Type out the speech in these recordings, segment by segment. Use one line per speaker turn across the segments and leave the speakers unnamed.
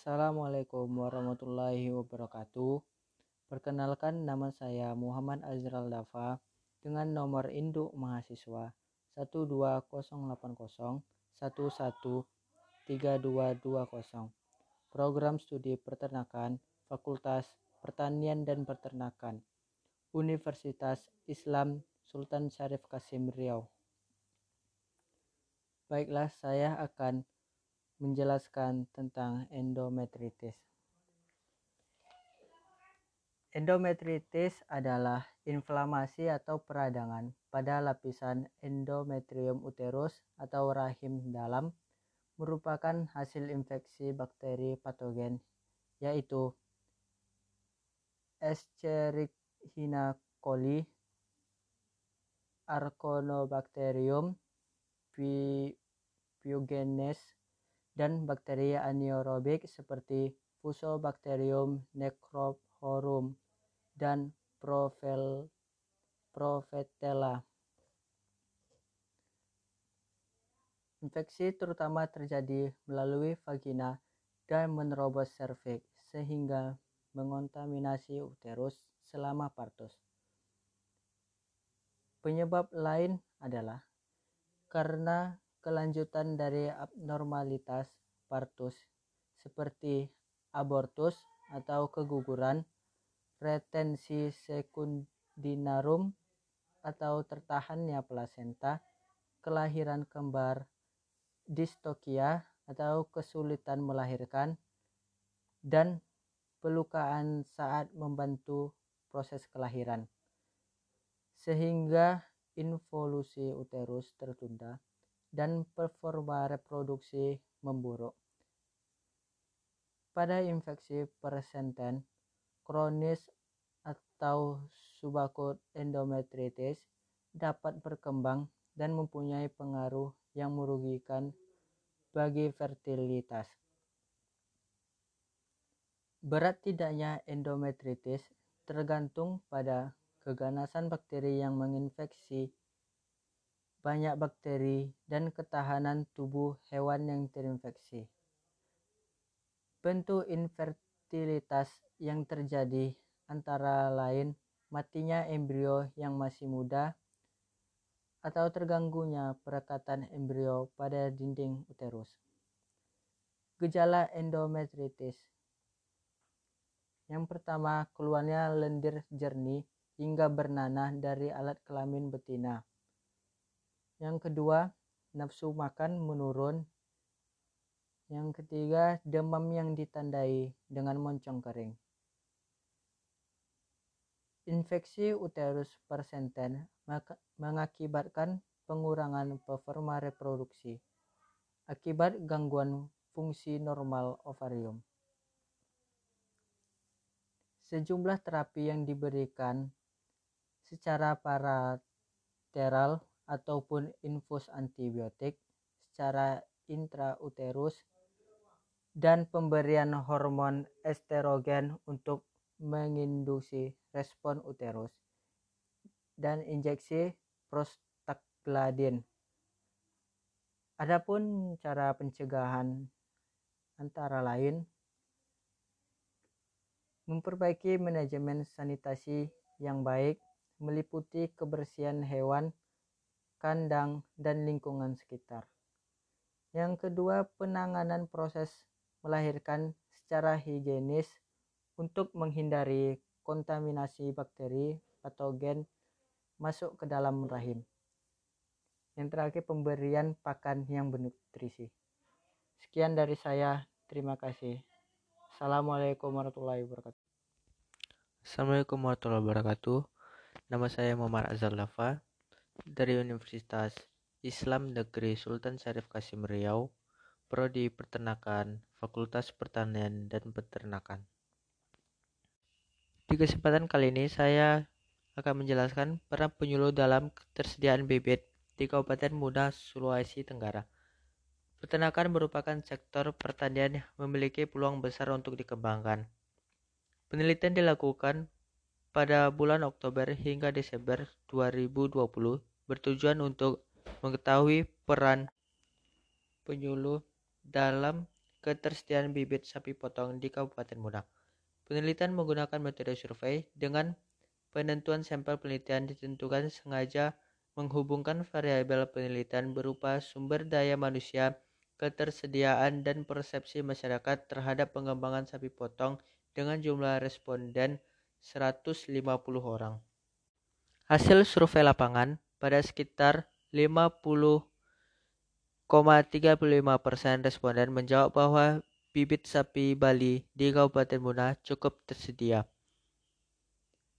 Assalamualaikum warahmatullahi wabarakatuh. Perkenalkan nama saya Muhammad Azral Dafa dengan nomor induk mahasiswa 12080 113220. Program studi peternakan Fakultas Pertanian dan Peternakan Universitas Islam Sultan Syarif Kasim Riau. Baiklah, saya akan menjelaskan tentang endometritis. Endometritis adalah inflamasi atau peradangan pada lapisan endometrium uterus atau rahim dalam merupakan hasil infeksi bakteri patogen yaitu Escherichia coli, Arconobacterium pyogenes dan bakteri anaerobik seperti Fusobacterium necrophorum dan Provel, Provetella. Infeksi terutama terjadi melalui vagina dan menerobos serviks sehingga mengontaminasi uterus selama partus. Penyebab lain adalah karena kelanjutan dari abnormalitas partus seperti abortus atau keguguran, retensi sekundinarum atau tertahannya plasenta, kelahiran kembar, distokia atau kesulitan melahirkan, dan pelukaan saat membantu proses kelahiran. Sehingga involusi uterus tertunda dan performa reproduksi memburuk. Pada infeksi persenten kronis atau subakut endometritis dapat berkembang dan mempunyai pengaruh yang merugikan bagi fertilitas. Berat tidaknya endometritis tergantung pada keganasan bakteri yang menginfeksi banyak bakteri dan ketahanan tubuh hewan yang terinfeksi. Bentuk infertilitas yang terjadi antara lain matinya embrio yang masih muda atau terganggunya perekatan embrio pada dinding uterus. Gejala endometritis yang pertama, keluarnya lendir jernih hingga bernanah dari alat kelamin betina. Yang kedua, nafsu makan menurun. Yang ketiga, demam yang ditandai dengan moncong kering. Infeksi uterus persenten mengakibatkan pengurangan performa reproduksi akibat gangguan fungsi normal ovarium. Sejumlah terapi yang diberikan secara parateral ataupun infus antibiotik secara intrauterus dan pemberian hormon estrogen untuk menginduksi respon uterus dan injeksi prostaglandin. Adapun cara pencegahan antara lain memperbaiki manajemen sanitasi yang baik meliputi kebersihan hewan kandang, dan lingkungan sekitar. Yang kedua, penanganan proses melahirkan secara higienis untuk menghindari kontaminasi bakteri patogen masuk ke dalam rahim. Yang terakhir, pemberian pakan yang bernutrisi. Sekian dari saya. Terima kasih. Assalamualaikum warahmatullahi wabarakatuh.
Assalamualaikum warahmatullahi wabarakatuh. Nama saya Muhammad Azhar Lafa dari Universitas Islam Negeri Sultan Syarif Kasim Riau, Prodi Peternakan, Fakultas Pertanian dan Peternakan. Di kesempatan kali ini saya akan menjelaskan peran penyuluh dalam ketersediaan bibit di Kabupaten Muda, Sulawesi Tenggara. Peternakan merupakan sektor pertanian yang memiliki peluang besar untuk dikembangkan. Penelitian dilakukan pada bulan Oktober hingga Desember 2020 bertujuan untuk mengetahui peran penyuluh dalam ketersediaan bibit sapi potong di Kabupaten Muna. Penelitian menggunakan metode survei dengan penentuan sampel penelitian ditentukan sengaja menghubungkan variabel penelitian berupa sumber daya manusia, ketersediaan dan persepsi masyarakat terhadap pengembangan sapi potong dengan jumlah responden 150 orang. Hasil survei lapangan pada sekitar 50,35% responden menjawab bahwa bibit sapi Bali di Kabupaten Muna cukup tersedia.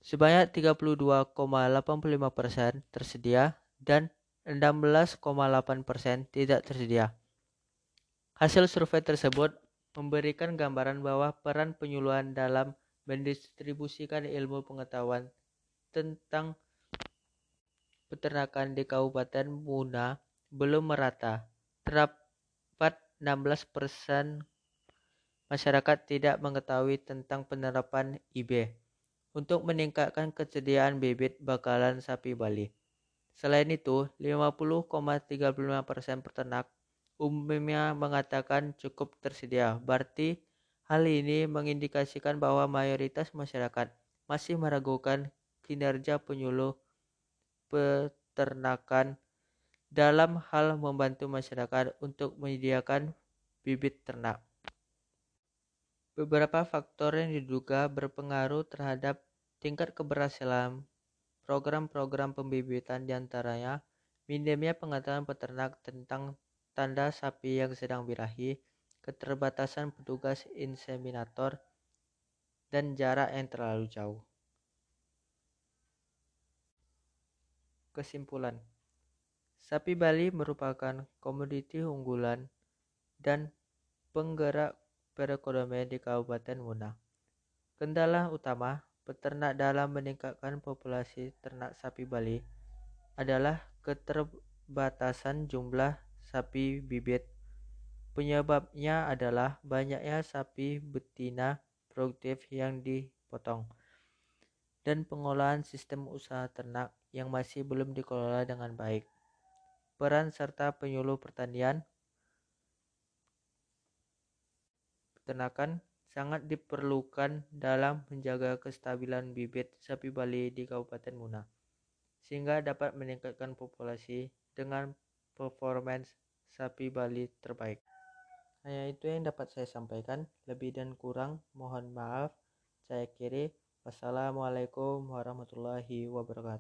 Sebanyak 32,85% tersedia dan 16,8% tidak tersedia. Hasil survei tersebut memberikan gambaran bahwa peran penyuluhan dalam mendistribusikan ilmu pengetahuan tentang peternakan di Kabupaten Muna belum merata. Terdapat 16 persen masyarakat tidak mengetahui tentang penerapan IB untuk meningkatkan kesediaan bibit bakalan sapi Bali. Selain itu, 50,35% persen peternak umumnya mengatakan cukup tersedia. Berarti hal ini mengindikasikan bahwa mayoritas masyarakat masih meragukan kinerja penyuluh peternakan dalam hal membantu masyarakat untuk menyediakan bibit ternak. Beberapa faktor yang diduga berpengaruh terhadap tingkat keberhasilan program-program pembibitan di antaranya minimnya pengetahuan peternak tentang tanda sapi yang sedang birahi, keterbatasan petugas inseminator, dan jarak yang terlalu jauh. Kesimpulan Sapi Bali merupakan komoditi unggulan dan penggerak perekonomian di Kabupaten Muna. Kendala utama peternak dalam meningkatkan populasi ternak sapi Bali adalah keterbatasan jumlah sapi bibit. Penyebabnya adalah banyaknya sapi betina produktif yang dipotong dan pengolahan sistem usaha ternak yang masih belum dikelola dengan baik. Peran serta penyuluh pertanian peternakan sangat diperlukan dalam menjaga kestabilan bibit sapi Bali di Kabupaten Muna, sehingga dapat meningkatkan populasi dengan performance sapi Bali terbaik. Hanya itu yang dapat saya sampaikan, lebih dan kurang mohon maaf. Saya kiri. Wassalamualaikum warahmatullahi wabarakatuh.